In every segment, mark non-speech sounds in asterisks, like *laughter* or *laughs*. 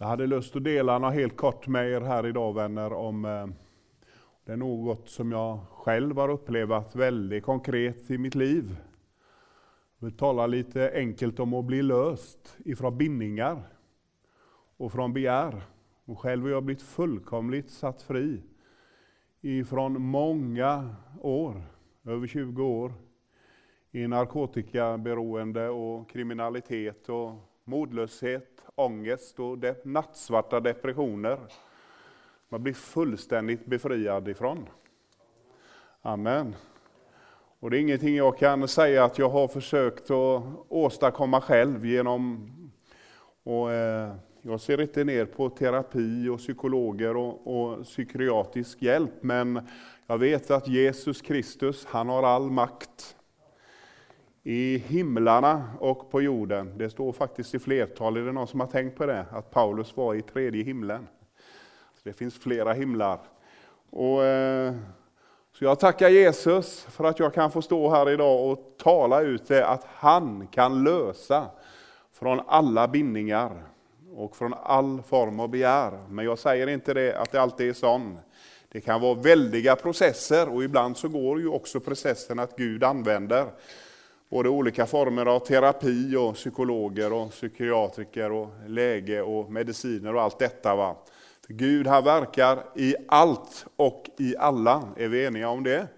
Jag hade lust att dela något helt kort med er här idag vänner om eh, det är något som jag själv har upplevt väldigt konkret i mitt liv. Jag vill tala lite enkelt om att bli löst ifrån bindningar och från begär. Och själv har jag blivit fullkomligt satt fri ifrån många år, över 20 år, i narkotikaberoende och kriminalitet och modlöshet, ångest och de nattsvarta depressioner. Man blir fullständigt befriad ifrån. Amen. Och det är ingenting jag kan säga att jag har försökt att åstadkomma själv genom och, eh, jag ser inte ner på terapi och psykologer och, och psykiatrisk hjälp, men jag vet att Jesus Kristus, han har all makt i himlarna och på jorden. Det står faktiskt i flertal, är det någon som har tänkt på det? Att Paulus var i tredje himlen. Så det finns flera himlar. Och, eh, så jag tackar Jesus för att jag kan få stå här idag och tala ut det att han kan lösa från alla bindningar och från all form av begär. Men jag säger inte det att det alltid är sån. Det kan vara väldiga processer och ibland så går ju också processen att Gud använder både olika former av terapi och psykologer och psykiatriker och läge och mediciner och allt detta. Va? För Gud han verkar i allt och i alla, är vi eniga om det?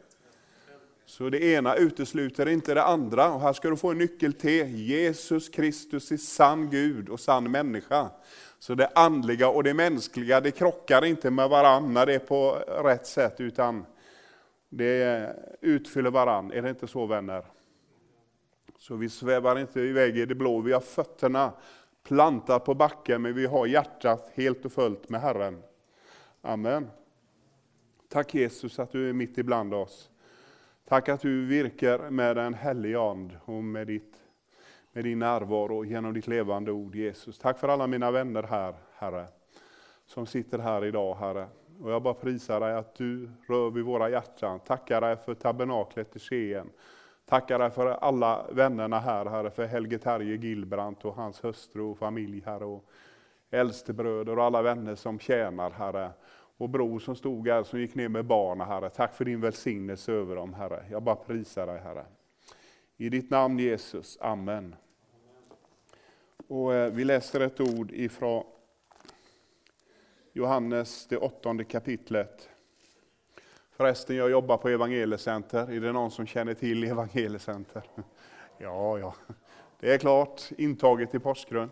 Så det ena utesluter inte det andra. Och här ska du få en nyckel till. Jesus Kristus är sann Gud och sann människa. Så det andliga och det mänskliga, det krockar inte med varandra när det är på rätt sätt, utan det utfyller varandra. Är det inte så vänner? Så vi svävar inte iväg i det blå. Vi har fötterna plantat på backen, men vi har hjärtat helt och fullt med Herren. Amen. Tack Jesus att du är mitt ibland oss. Tack att du virkar med en helig And och med, ditt, med din närvaro genom ditt levande ord Jesus. Tack för alla mina vänner här, Herre, som sitter här idag, Herre. Och jag bara prisar dig att du rör vid våra hjärtan. Tackar dig för tabernaklet i Skien. Tackar dig för alla vännerna här, Herre, för Helge Terje Gilbrandt och hans hustru och familj, Herre, och äldstebröder och alla vänner som tjänar, Herre. Och bror som stod här, som gick ner med barnen, Herre. Tack för din välsignelse över dem, Herre. Jag bara prisar dig, Herre. I ditt namn Jesus, Amen. Och eh, vi läser ett ord ifrån Johannes, det åttonde kapitlet. Förresten, jag jobbar på Evangeliecenter. Är det någon som känner till Evangeliecenter? *laughs* Ja, ja, det är klart. Intaget i Påskgrund.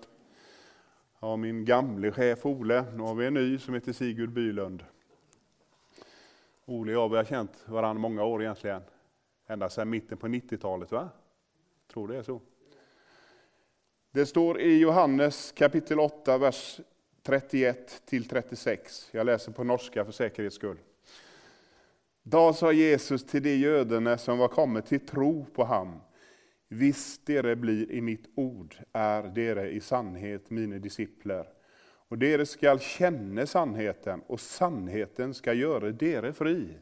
Ja, min gamle chef Ole. Nu har vi en ny som heter Sigurd Bylund. Ole och jag har känt varandra många år egentligen. Ända sedan mitten på 90-talet, va? Jag Tror det är så. Det står i Johannes kapitel 8, vers 31 till 36. Jag läser på norska för säkerhets skull. Då sa Jesus till de jødene som var kommit till tro på ham, Visst, dere blir i mitt ord, är dere i sannhet mina discipler. Och dere skall känna sannheten, och sannheten skall göra dere fri.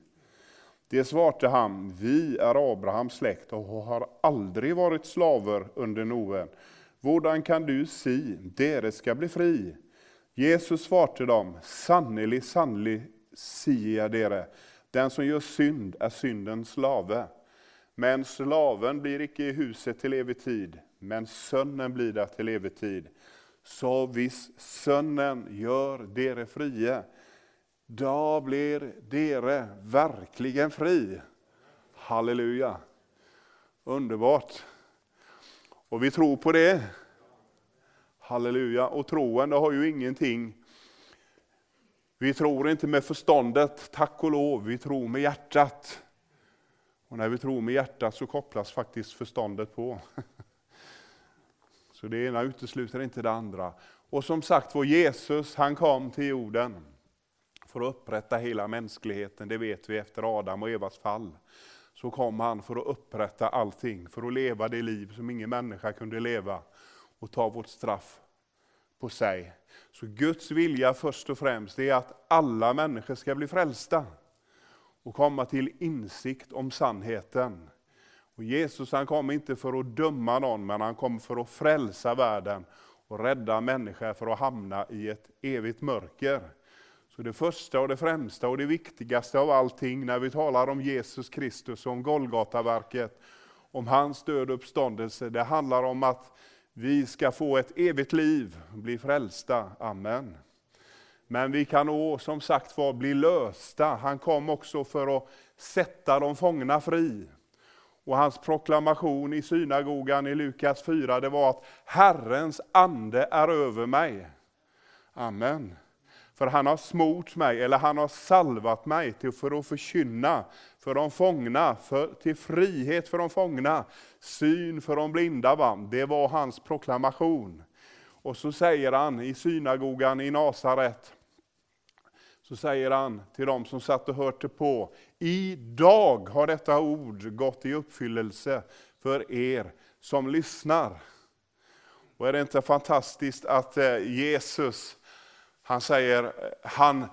Det svarte han, vi är Abrahams släkt och har aldrig varit slaver under Noen. Hvordan kan du si, dere ska bli fri? Jesus svarte dem, sannelig, sannelig, sier jag dere, den som gör synd är syndens slave. Men slaven blir icke i huset till evig tid, men sönnen blir där till evig tid. Så viss sönnen gör dere fria, då blir dere verkligen fri. Halleluja! Underbart! Och vi tror på det. Halleluja! Och troende har ju ingenting vi tror inte med förståndet, tack och lov, vi tror med hjärtat. Och när vi tror med hjärtat så kopplas faktiskt förståndet på. *laughs* Så det ena utesluter inte det andra. Och som sagt vår Jesus, han kom till jorden för att upprätta hela mänskligheten, det vet vi efter Adam och Evas fall. Så kom han för att upprätta allting, för att leva det liv som ingen människa kunde leva och ta vårt straff på sig. Så Guds vilja först och främst är att alla människor ska bli frälsta och komma till insikt om sannheten. Och Jesus han kom inte för att döma någon, men han kom för att frälsa världen och rädda människor för att hamna i ett evigt mörker. Så det första och det främsta och det viktigaste av allting när vi talar om Jesus Kristus och om Golgataverket, om hans död och uppståndelse, det handlar om att vi ska få ett evigt liv, bli frälsta. Amen. Men vi kan också som sagt var bli lösta. Han kom också för att sätta de fångna fri. Och hans proklamation i synagogan i Lukas 4, det var att Herrens ande är över mig. Amen. För han har smort mig, eller han har salvat mig till för att förkynna för de fångna, för, till frihet för de fångna, syn för de blinda. Va? Det var hans proklamation. Och så säger han i synagogan i Nasaret, så säger han till dem som satt och hörde på, idag har detta ord gått i uppfyllelse för er som lyssnar. Och är det inte fantastiskt att eh, Jesus, han säger, han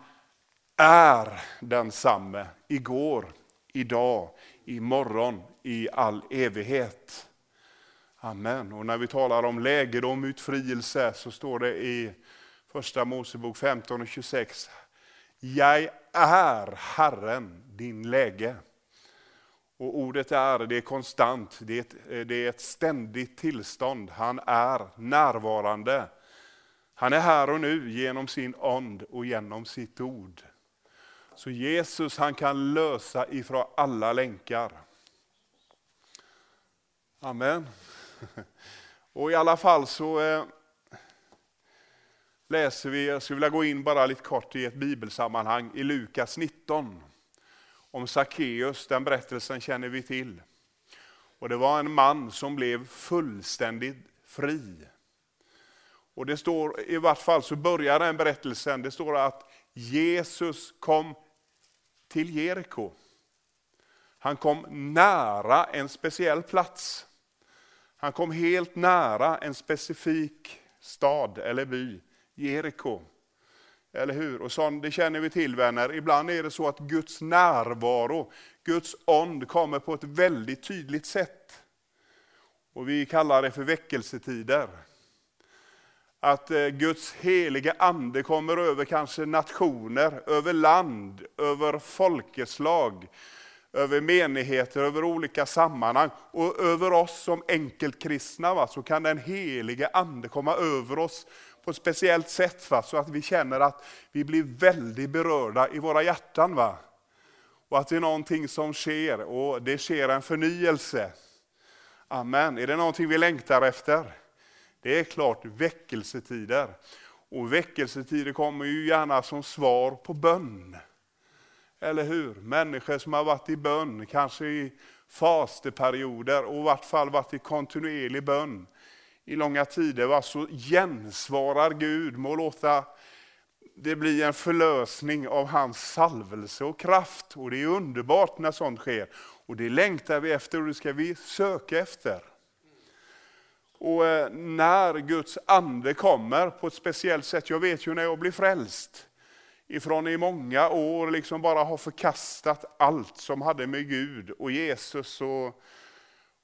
är densamme igår, idag, imorgon, i all evighet. Amen. Och när vi talar om lägedom, utfrielse, så står det i Första Mosebok 15 och 26. Jag är Herren, din läge. Och ordet är, det är konstant, det är, ett, det är ett ständigt tillstånd. Han är närvarande. Han är här och nu genom sin ond och genom sitt ord. Så Jesus han kan lösa ifrån alla länkar. Amen. *laughs* Och i alla fall så eh, läser vi, jag skulle vilja gå in bara lite kort i ett bibelsammanhang i Lukas 19. Om Sackeus, den berättelsen känner vi till. Och Det var en man som blev fullständigt fri. Och det står, i vart fall så börjar den berättelsen, det står att Jesus kom till Jeriko. Han kom nära en speciell plats. Han kom helt nära en specifik stad eller by. Jeriko. Eller hur? Och sånt, det känner vi till vänner. Ibland är det så att Guds närvaro, Guds ond kommer på ett väldigt tydligt sätt. Och vi kallar det för väckelsetider. Att eh, Guds heliga ande kommer över kanske nationer, över land, över folkeslag, över menigheter, över olika sammanhang och över oss som enkelkristna. Va? Så kan den heliga ande komma över oss på ett speciellt sätt, va? så att vi känner att vi blir väldigt berörda i våra hjärtan. Va? Och att det är någonting som sker, och det sker en förnyelse. Amen. Är det någonting vi längtar efter? Det är klart väckelsetider. Och väckelsetider kommer ju gärna som svar på bön. Eller hur? Människor som har varit i bön, kanske i fasteperioder och i vart fall varit i kontinuerlig bön i långa tider, va? så gensvarar Gud med att låta det bli en förlösning av hans salvelse och kraft. Och Det är underbart när sånt sker. Och Det längtar vi efter och det ska vi söka efter. Och eh, när Guds ande kommer på ett speciellt sätt, jag vet ju när jag blir frälst, ifrån i många år liksom bara har förkastat allt som hade med Gud och Jesus och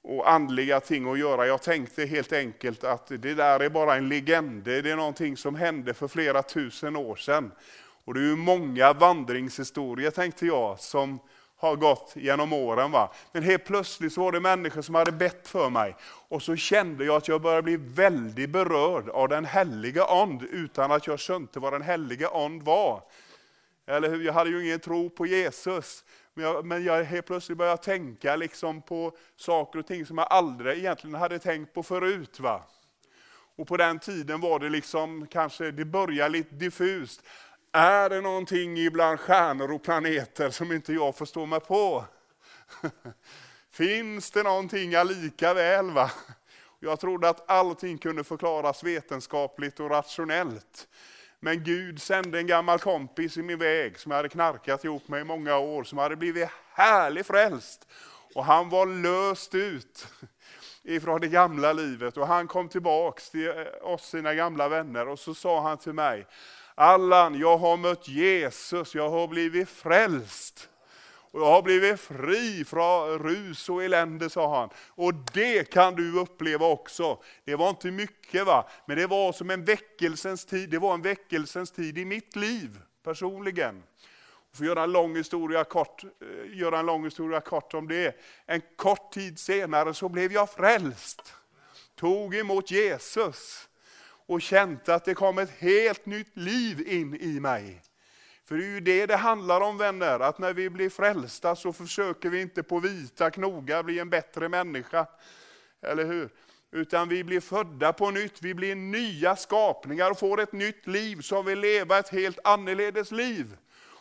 och andliga ting att göra. Jag tänkte helt enkelt att det där är bara en legend. Det är någonting som hände för flera tusen år sedan. Och det är ju många vandringshistorier, tänkte jag, som har gått genom åren. Va? Men helt plötsligt så var det människor som hade bett för mig. Och så kände jag att jag började bli väldigt berörd av den heliga And, utan att jag skönte vad den heliga And var. Eller hur? Jag hade ju ingen tro på Jesus. Men jag, men jag helt plötsligt började tänka liksom på saker och ting som jag aldrig egentligen hade tänkt på förut. Va? Och på den tiden var det liksom, kanske det började lite diffust. Är det någonting ibland stjärnor och planeter som inte jag förstår mig på? *laughs* Finns det någonting lika väl? Va? Jag trodde att allting kunde förklaras vetenskapligt och rationellt. Men Gud sände en gammal kompis i min väg som jag hade knarkat ihop med i många år, som hade blivit härligt frälst. Och han var löst ut ifrån det gamla livet och han kom tillbaks till eh, oss, sina gamla vänner, och så sa han till mig, Allan, jag har mött Jesus, jag har blivit frälst. Och jag har blivit fri från rus och elände, sa han. Och det kan du uppleva också. Det var inte mycket, va? men det var som en väckelsens tid. Det var en väckelsens tid i mitt liv personligen. För att göra en lång historia kort, eh, göra en lång historia kort om det. En kort tid senare så blev jag frälst. Tog emot Jesus och känt att det kom ett helt nytt liv in i mig. För det är ju det det handlar om vänner, att när vi blir frälsta så försöker vi inte på vita knogar bli en bättre människa. Eller hur? Utan vi blir födda på nytt, vi blir nya skapningar och får ett nytt liv som vill leva ett helt annorledes liv.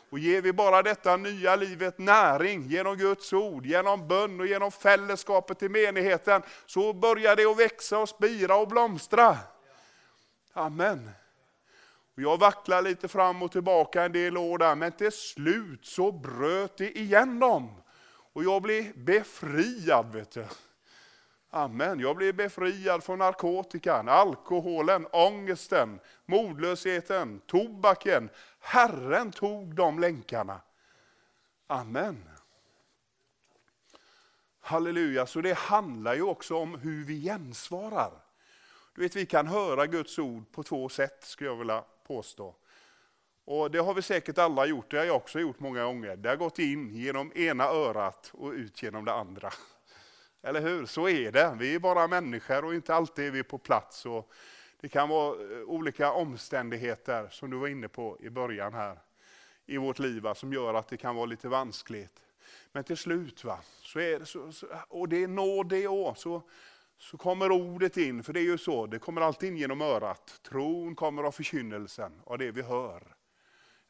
Och ger vi bara detta nya livet näring genom Guds ord, genom bön och genom fällskapet i menigheten, så börjar det att växa och spira och blomstra. Amen. Och jag vacklade lite fram och tillbaka en del år där, men till slut så bröt det igenom. Och jag blev befriad. Vet du. Amen. Jag blev befriad från narkotikan, alkoholen, ångesten, modlösheten, tobaken. Herren tog de länkarna. Amen. Halleluja, så det handlar ju också om hur vi gensvarar. Du vet, vi kan höra Guds ord på två sätt, skulle jag vilja påstå. Och Det har vi säkert alla gjort, det har jag också gjort många gånger. Det har gått in genom ena örat och ut genom det andra. Eller hur? Så är det. Vi är bara människor och inte alltid är vi på plats. Och det kan vara eh, olika omständigheter, som du var inne på i början här, i vårt liv, som gör att det kan vara lite vanskligt. Men till slut, va, så är det så, och det är nåd det också, så, så kommer ordet in, för det är ju så, det kommer alltid in genom örat. Tron kommer av förkynnelsen, av det vi hör.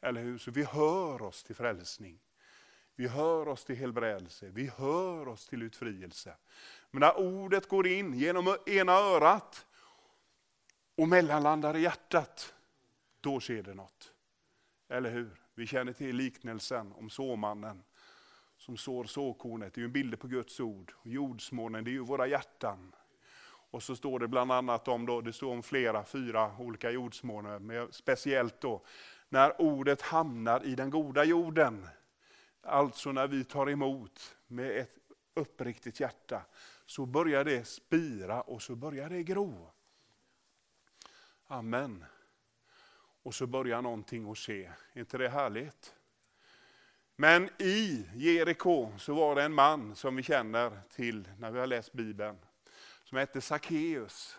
Eller hur? Så vi hör oss till frälsning. Vi hör oss till helbrädelse, vi hör oss till utfrielse. Men när ordet går in genom ena örat och mellanlandar i hjärtat, då sker det något. Eller hur? Vi känner till liknelsen om såmannen som sår såkornet. Det är ju en bild på Guds ord. jordsmånen, det är ju våra hjärtan. Och så står det bland annat om, då, det står om flera, fyra olika jordsmåner, men speciellt då när ordet hamnar i den goda jorden. Alltså när vi tar emot med ett uppriktigt hjärta, så börjar det spira och så börjar det gro. Amen. Och så börjar någonting att se. Är inte det härligt? Men i Jeriko så var det en man som vi känner till när vi har läst Bibeln som hette Sackeus.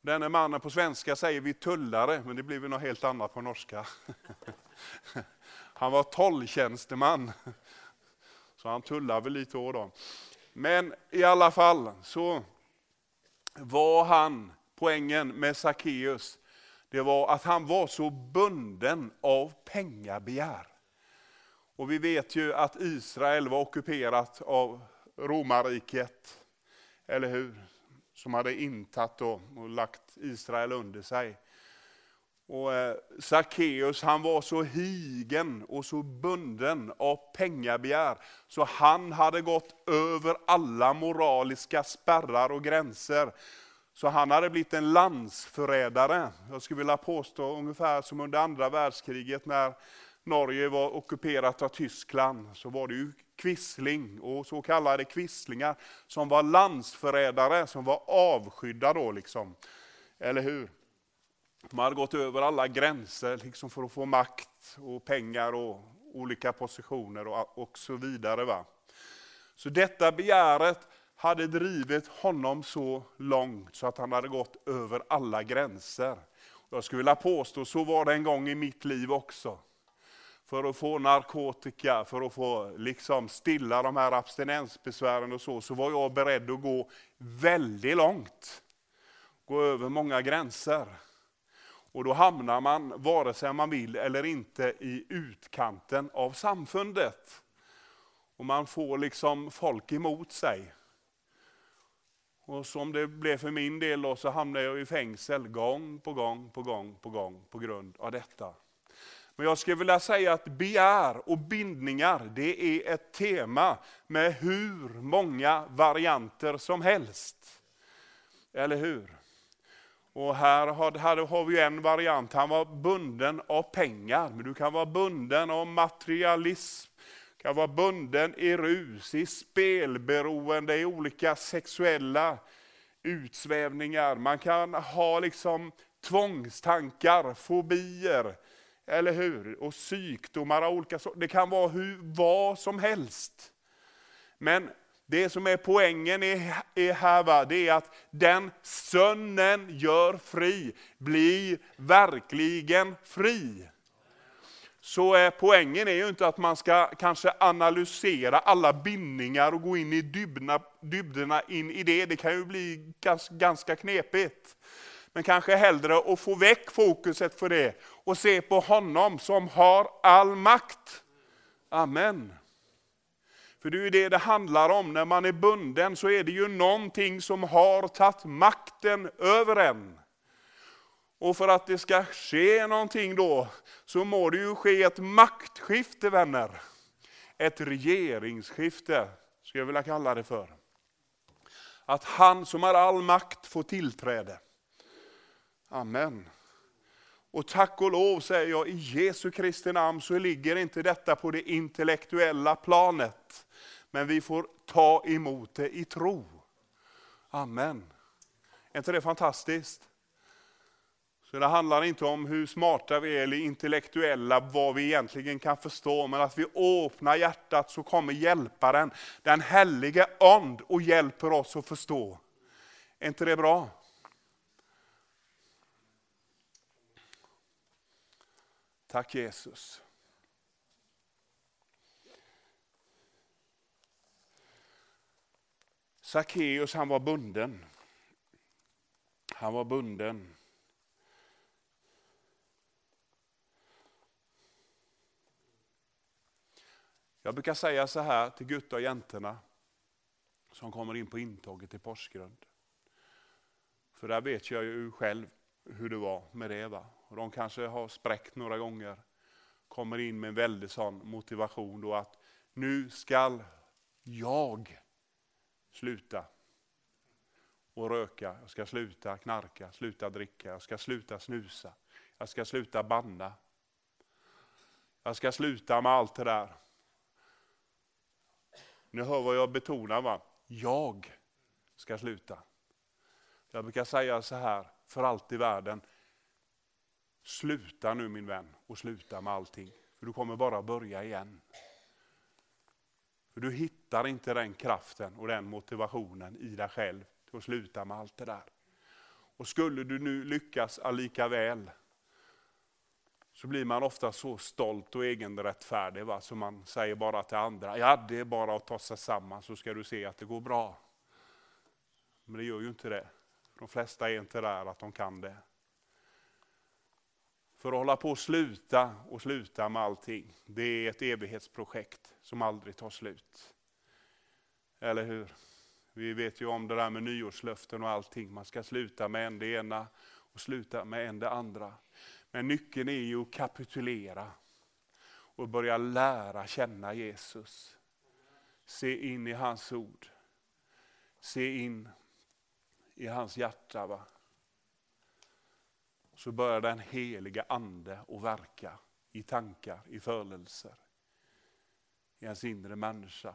Denne mannen på svenska säger vi tullare, men det blir väl något helt annat på norska. *laughs* Han var tolltjänsteman, så han tullade väl lite år då. Men i alla fall så var han, poängen med Sackeus, det var att han var så bunden av pengabegär. Och vi vet ju att Israel var ockuperat av romarriket eller hur? Som hade intagit och, och lagt Israel under sig. Och eh, Sackeus han var så higen och så bunden av pengabegär, så han hade gått över alla moraliska spärrar och gränser. Så han hade blivit en landsförrädare. Jag skulle vilja påstå ungefär som under andra världskriget när Norge var ockuperat av Tyskland, så var det ju Quisling och så kallade quislingar som var landsförrädare, som var avskydda då liksom. Eller hur? De hade gått över alla gränser liksom för att få makt och pengar och olika positioner och, och så vidare. Va? Så detta begäret hade drivit honom så långt så att han hade gått över alla gränser. Jag skulle vilja påstå, så var det en gång i mitt liv också för att få narkotika, för att få liksom stilla de här abstinensbesvären och så, så var jag beredd att gå väldigt långt. Gå över många gränser. Och då hamnar man, vare sig man vill eller inte, i utkanten av samfundet. Och man får liksom folk emot sig. Och som det blev för min del då, så hamnade jag i fängsel gång på gång på gång på gång på grund av detta. Men jag skulle vilja säga att begär och bindningar, det är ett tema med hur många varianter som helst. Eller hur? Och här har, här har vi en variant, han var bunden av pengar, men du kan vara bunden av materialism. du kan vara bunden i rus, i spelberoende, i olika sexuella utsvävningar. Man kan ha liksom tvångstankar, fobier, eller hur? Och sjukdomar av olika sorter. Det kan vara hur, vad som helst. Men det som är poängen är, här, va? det är att den sönnen gör fri, blir verkligen fri. Så är poängen är ju inte att man ska kanske analysera alla bindningar och gå in i dybna, dybderna in i det. Det kan ju bli ganska knepigt. Men kanske hellre att få väck fokuset för det och se på honom som har all makt. Amen. För det är ju det det handlar om, när man är bunden så är det ju någonting som har tagit makten över en. Och för att det ska ske någonting då, så må det ju ske ett maktskifte vänner. Ett regeringsskifte, skulle jag vilja kalla det för. Att han som har all makt får tillträde. Amen. Och tack och lov säger jag, i Jesu Kristi namn så ligger inte detta på det intellektuella planet. Men vi får ta emot det i tro. Amen. Är inte det fantastiskt? Så det handlar inte om hur smarta vi är eller intellektuella, vad vi egentligen kan förstå, men att vi öppnar hjärtat så kommer hjälparen, den helige And, och hjälper oss att förstå. Är inte det bra? Tack Jesus. Sackeus han var bunden. Han var bunden. Jag brukar säga så här till gutta och jäntorna som kommer in på intåget i Porsgrund. För där vet jag ju själv hur det var med det. Va? Och de kanske har spräckt några gånger. Kommer in med en väldig sån motivation då att nu skall jag sluta och röka, jag ska sluta knarka, sluta dricka, jag ska sluta snusa, jag ska sluta banna. Jag ska sluta med allt det där. Ni hör vad jag betonar va? Jag ska sluta. Jag brukar säga så här, för allt i världen. Sluta nu min vän och sluta med allting. För du kommer bara börja igen. För du hittar inte den kraften och den motivationen i dig själv till att sluta med allt det där. Och skulle du nu lyckas allika väl så blir man ofta så stolt och egenrättfärdig va? så man säger bara till andra, ja det är bara att ta sig samman så ska du se att det går bra. Men det gör ju inte det. De flesta är inte där att de kan det. För att hålla på och sluta och sluta med allting, det är ett evighetsprojekt som aldrig tar slut. Eller hur? Vi vet ju om det där med nyårslöften och allting. Man ska sluta med en det ena och sluta med en det andra. Men nyckeln är ju att kapitulera och börja lära känna Jesus. Se in i hans ord. Se in i hans hjärta. Va? Så börjar den heliga ande att verka i tankar, i förelser, i ens inre människa.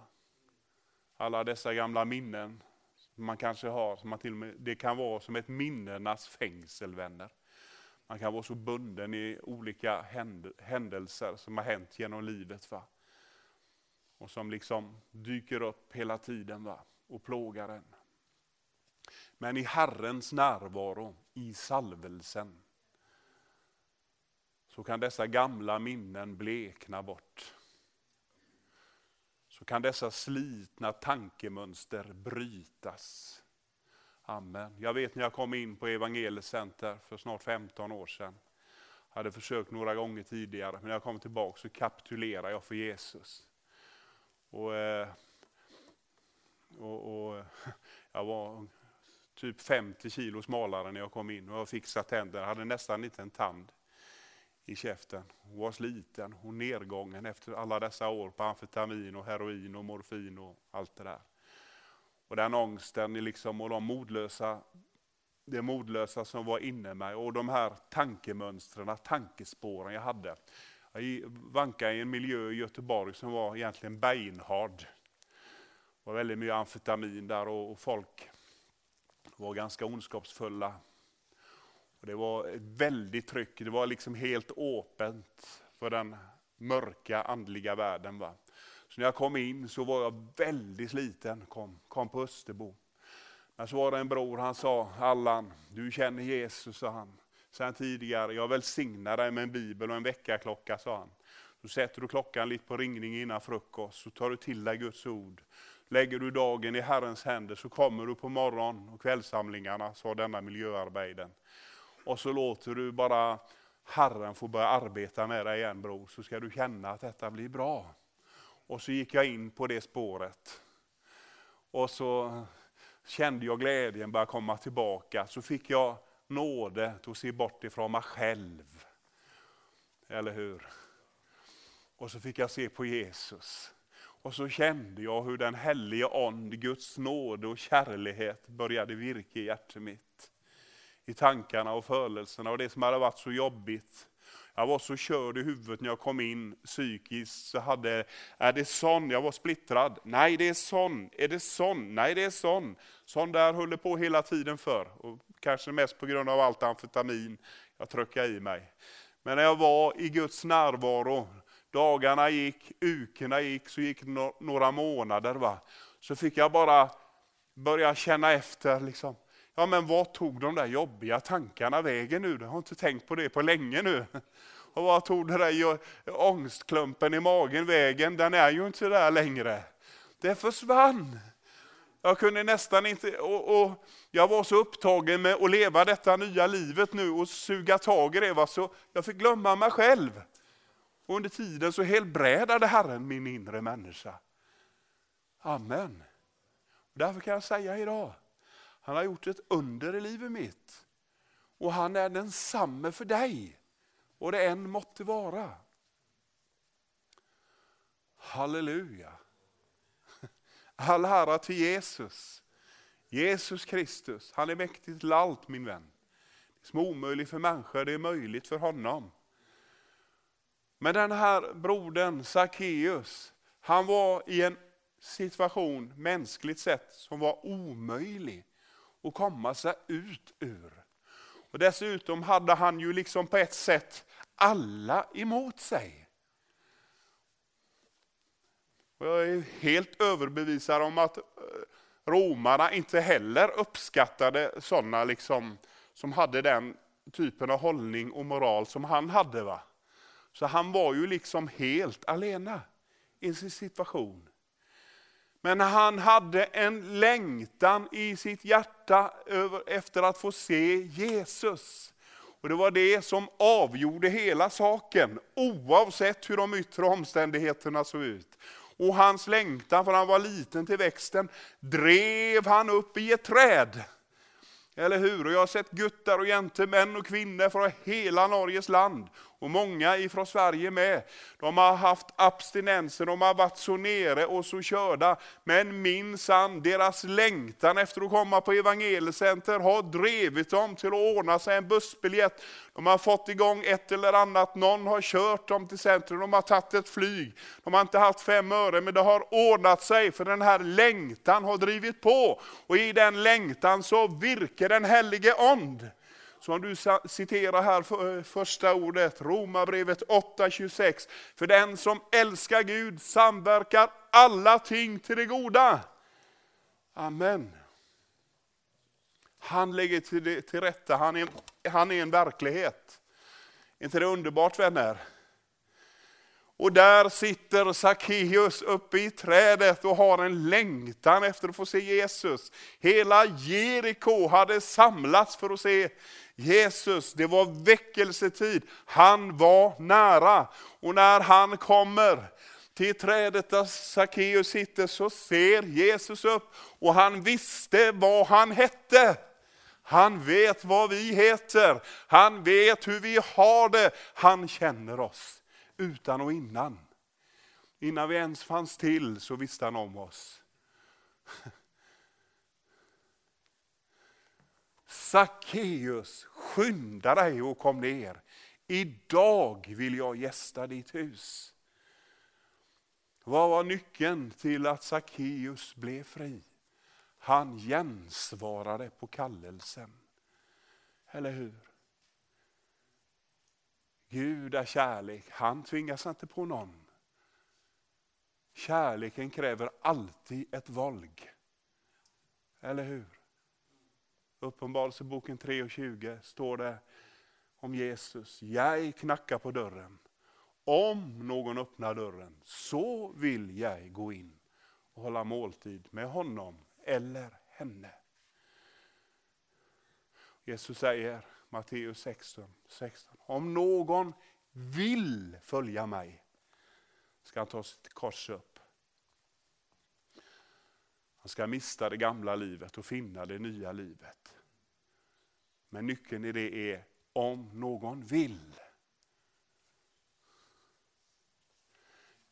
Alla dessa gamla minnen som man kanske har, som man till med, det kan vara som ett minnenas fängsel, vänner. Man kan vara så bunden i olika händelser som har hänt genom livet. Va? Och som liksom dyker upp hela tiden va? och plågar en. Men i Herrens närvaro, i salvelsen, så kan dessa gamla minnen blekna bort. Så kan dessa slitna tankemönster brytas. Amen. Jag vet när jag kom in på Evangeliecenter för snart 15 år sedan. Jag hade försökt några gånger tidigare, men när jag kom tillbaka så kapitulerade jag för Jesus. Och, eh, och, och *laughs* Jag var typ 50 kilo smalare när jag kom in och jag fixade tänder. Jag hade nästan inte en tand i käften. Hon var sliten och nedgången efter alla dessa år på amfetamin och heroin och morfin och allt det där. Och den ångesten liksom, och de modlösa, det modlösa som var inne mig och de här tankemönstren, tankespåren jag hade. Jag vankade i en miljö i Göteborg som var egentligen beinhard. Det var väldigt mycket amfetamin där och folk var ganska ondskapsfulla. Och det var ett väldigt tryck, det var liksom helt öppet för den mörka andliga världen. Va? Så när jag kom in så var jag väldigt sliten, kom, kom på Österbo. Men så var det en bror, han sa, Allan, du känner Jesus, sa han. Sen tidigare, jag välsignar dig med en bibel och en väckarklocka, sa han. Så sätter du klockan lite på ringning innan frukost, så tar du till dig Guds ord. Lägger du dagen i Herrens händer så kommer du på morgon och kvällssamlingarna, sa denna miljöarbeten. Och så låter du bara Herren få börja arbeta med dig igen bror, så ska du känna att detta blir bra. Och så gick jag in på det spåret. Och så kände jag glädjen börja komma tillbaka. Så fick jag nåde att se bort ifrån mig själv. Eller hur? Och så fick jag se på Jesus. Och så kände jag hur den helige Ande, Guds nåde och kärlighet började virka i hjärtat mitt. I tankarna och födelserna och det som hade varit så jobbigt. Jag var så körd i huvudet när jag kom in psykiskt. Så hade, är det sån? Jag var splittrad. Nej, det är sån. Är det sån? Nej, det är sån. Sån där höll det på hela tiden för. Och kanske mest på grund av allt amfetamin jag tröckade i mig. Men när jag var i Guds närvaro, dagarna gick, ukorna gick, så gick no några månader. Va? Så fick jag bara börja känna efter. Liksom. Ja men vad tog de där jobbiga tankarna vägen nu? Jag har inte tänkt på det på länge nu. *laughs* Och vad tog den där ångestklumpen i magen vägen? Den är ju inte där längre. Det försvann. Jag kunde nästan inte, och, och, jag var så upptagen med att leva detta nya livet nu och suga tag i det, va? så jag fick glömma mig själv. Och under tiden så helbrädade Herren min inre människa. Amen. Därför kan jag säga idag, han har gjort ett under i livet mitt. Och han är densamme för dig. Och det än måtte vara. Halleluja. All ära till Jesus. Jesus Kristus, han är mäktig till allt min vän. Det som är omöjligt för människor, det är möjligt för honom. Men den här brodern Sackeus, han var i en situation mänskligt sett som var omöjlig att komma sig ut ur. Och Dessutom hade han ju liksom på ett sätt alla emot sig. Och jag är helt överbevisad om att eh, romarna inte heller uppskattade sådana liksom, som hade den typen av hållning och moral som han hade. Va? Så han var ju liksom helt alena i sin situation. Men han hade en längtan i sitt hjärta efter att få se Jesus. Och Det var det som avgjorde hela saken, oavsett hur de yttre omständigheterna såg ut. Och hans längtan, för han var liten till växten, drev han upp i ett träd. Eller hur? Och jag har sett guttar och jäntor, män och kvinnor från hela Norges land och många ifrån Sverige med. De har haft abstinenser, de har varit så nere och så körda. Men minsann, deras längtan efter att komma på evangeliecenter har drivit dem till att ordna sig en bussbiljett. De har fått igång ett eller annat, någon har kört dem till centrum, de har tagit ett flyg. De har inte haft fem öre, men det har ordnat sig, för den här längtan har drivit på. Och i den längtan så virkar den helige ond. Som du citerar här för, eh, första ordet, Romarbrevet 8.26. För den som älskar Gud samverkar alla ting till det goda. Amen. Han lägger till, till rätta, han är, han är en verklighet. Är inte det underbart vänner? Och där sitter Sackeus uppe i trädet och har en längtan efter att få se Jesus. Hela Jeriko hade samlats för att se Jesus, det var väckelsetid. Han var nära. Och när han kommer till trädet där Sackeus sitter så ser Jesus upp och han visste vad han hette. Han vet vad vi heter, han vet hur vi har det, han känner oss utan och innan. Innan vi ens fanns till så visste han om oss. Sackeus, skynda dig och kom ner. Idag vill jag gästa ditt hus. Vad var nyckeln till att Sackeus blev fri? Han gensvarade på kallelsen. Eller hur? Gud är kärlek, han tvingas inte på någon. Kärleken kräver alltid ett valg. Eller hur? Uppenbarelseboken 3 och 20 står det om Jesus. Jag knackar på dörren. Om någon öppnar dörren så vill jag gå in och hålla måltid med honom eller henne. Jesus säger, Matteus 16, 16, om någon vill följa mig ska han ta sitt kors upp. Han ska mista det gamla livet och finna det nya livet. Men nyckeln i det är om någon vill.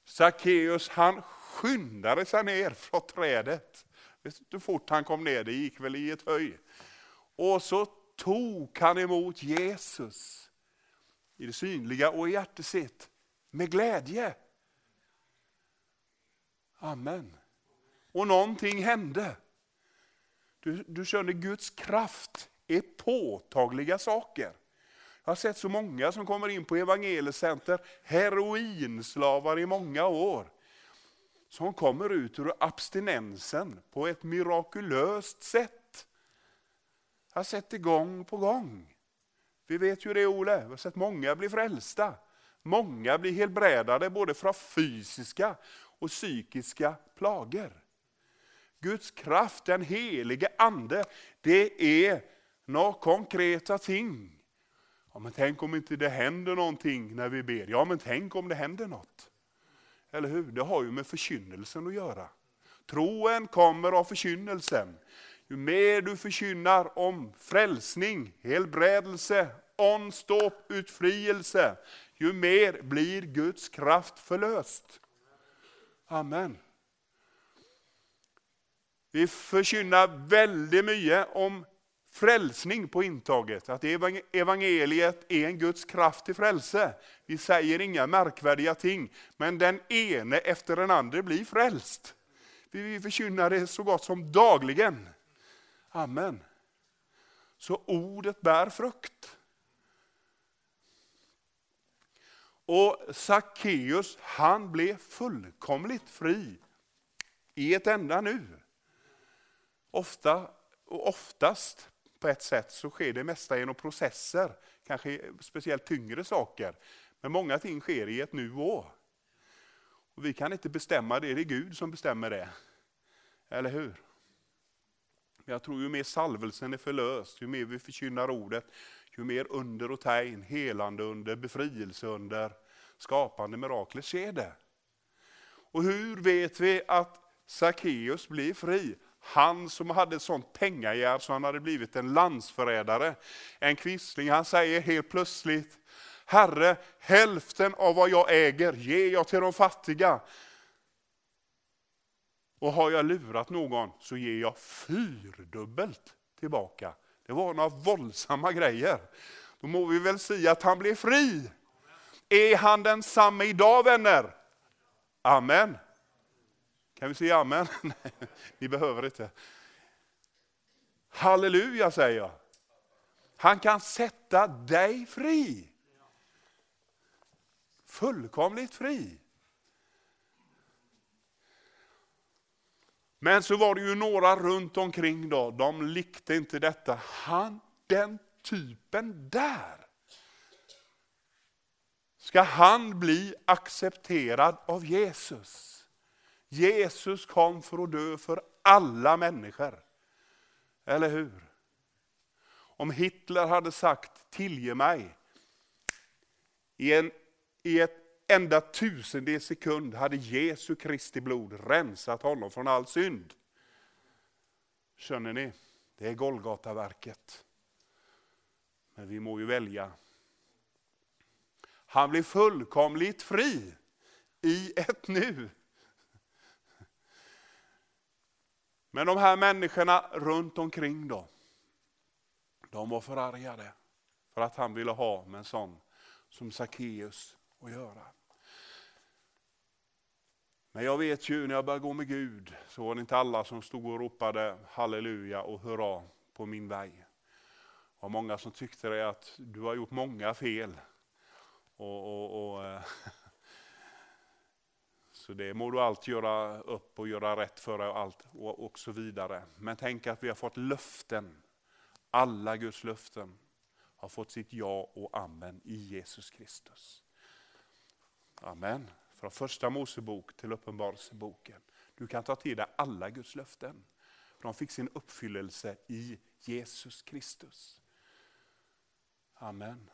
Sackeus han skyndade sig ner från trädet. Vet du hur fort han kom ner? Det gick väl i ett höj. Och så tog han emot Jesus i det synliga och i hjärtat sitt med glädje. Amen. Och någonting hände. Du, du kände Guds kraft är påtagliga saker. Jag har sett så många som kommer in på evangeliecenter, heroinslavar i många år. Som kommer ut ur abstinensen på ett mirakulöst sätt. Jag har sett det gång på gång. Vi vet ju det Ole, vi har sett många bli frälsta. Många blir helbrädade både från fysiska och psykiska plagor. Guds kraft, den helige ande, det är några konkreta ting. Ja, men tänk om inte det händer någonting när vi ber. Ja, men tänk om det händer något. Eller hur? Det har ju med förkynnelsen att göra. Troen kommer av förkynnelsen. Ju mer du förkynnar om frälsning, helbrädelse, onståp, utfrielse, ju mer blir Guds kraft förlöst. Amen. Vi förkynnar väldigt mycket om frälsning på intaget, att evangeliet är en Guds kraft till frälse. Vi säger inga märkvärdiga ting, men den ene efter den andra blir frälst. Vi förkynnar det så gott som dagligen. Amen. Så ordet bär frukt. Och Sackeus, han blev fullkomligt fri i ett enda nu. Ofta och oftast på ett sätt så sker det mesta genom processer, kanske speciellt tyngre saker. Men många ting sker i ett nu och. och Vi kan inte bestämma det, det är Gud som bestämmer det. Eller hur? Jag tror ju mer salvelsen är förlöst, ju mer vi förkynnar ordet, ju mer under och tegn, helande under, befrielse under, skapande mirakler sker det. Och hur vet vi att Sackeus blir fri? Han som hade ett sånt pengagär så han hade blivit en landsförrädare. En kvissling, han säger helt plötsligt, Herre, hälften av vad jag äger ger jag till de fattiga. Och har jag lurat någon så ger jag fyrdubbelt tillbaka. Det var några våldsamma grejer. Då må vi väl säga att han blev fri. Är han densamme idag vänner? Amen. Kan vi säga amen? *laughs* ni behöver inte. Halleluja säger jag. Han kan sätta dig fri. Fullkomligt fri. Men så var det ju några runt omkring då, de likte inte detta. Han, den typen där. Ska han bli accepterad av Jesus? Jesus kom för att dö för alla människor. Eller hur? Om Hitler hade sagt tillge mig i, en, i ett enda tusendels sekund hade Jesu Kristi blod rensat honom från all synd. Känner ni? Det är Golgataverket. Men vi må ju välja. Han blir fullkomligt fri i ett nu. Men de här människorna runt omkring då, de var förargade för att han ville ha med en sån som Sackeus att göra. Men jag vet ju när jag började gå med Gud så var det inte alla som stod och ropade halleluja och hurra på min väg. Det var många som tyckte det att du har gjort många fel. Och, och, och eh, *laughs* så det må du allt göra upp och göra rätt för och, allt, och, och så vidare. Men tänk att vi har fått löften. Alla Guds löften har fått sitt ja och amen i Jesus Kristus. Amen. Från första Mosebok till Uppenbarelseboken. Du kan ta till dig alla Guds löften. De fick sin uppfyllelse i Jesus Kristus. Amen.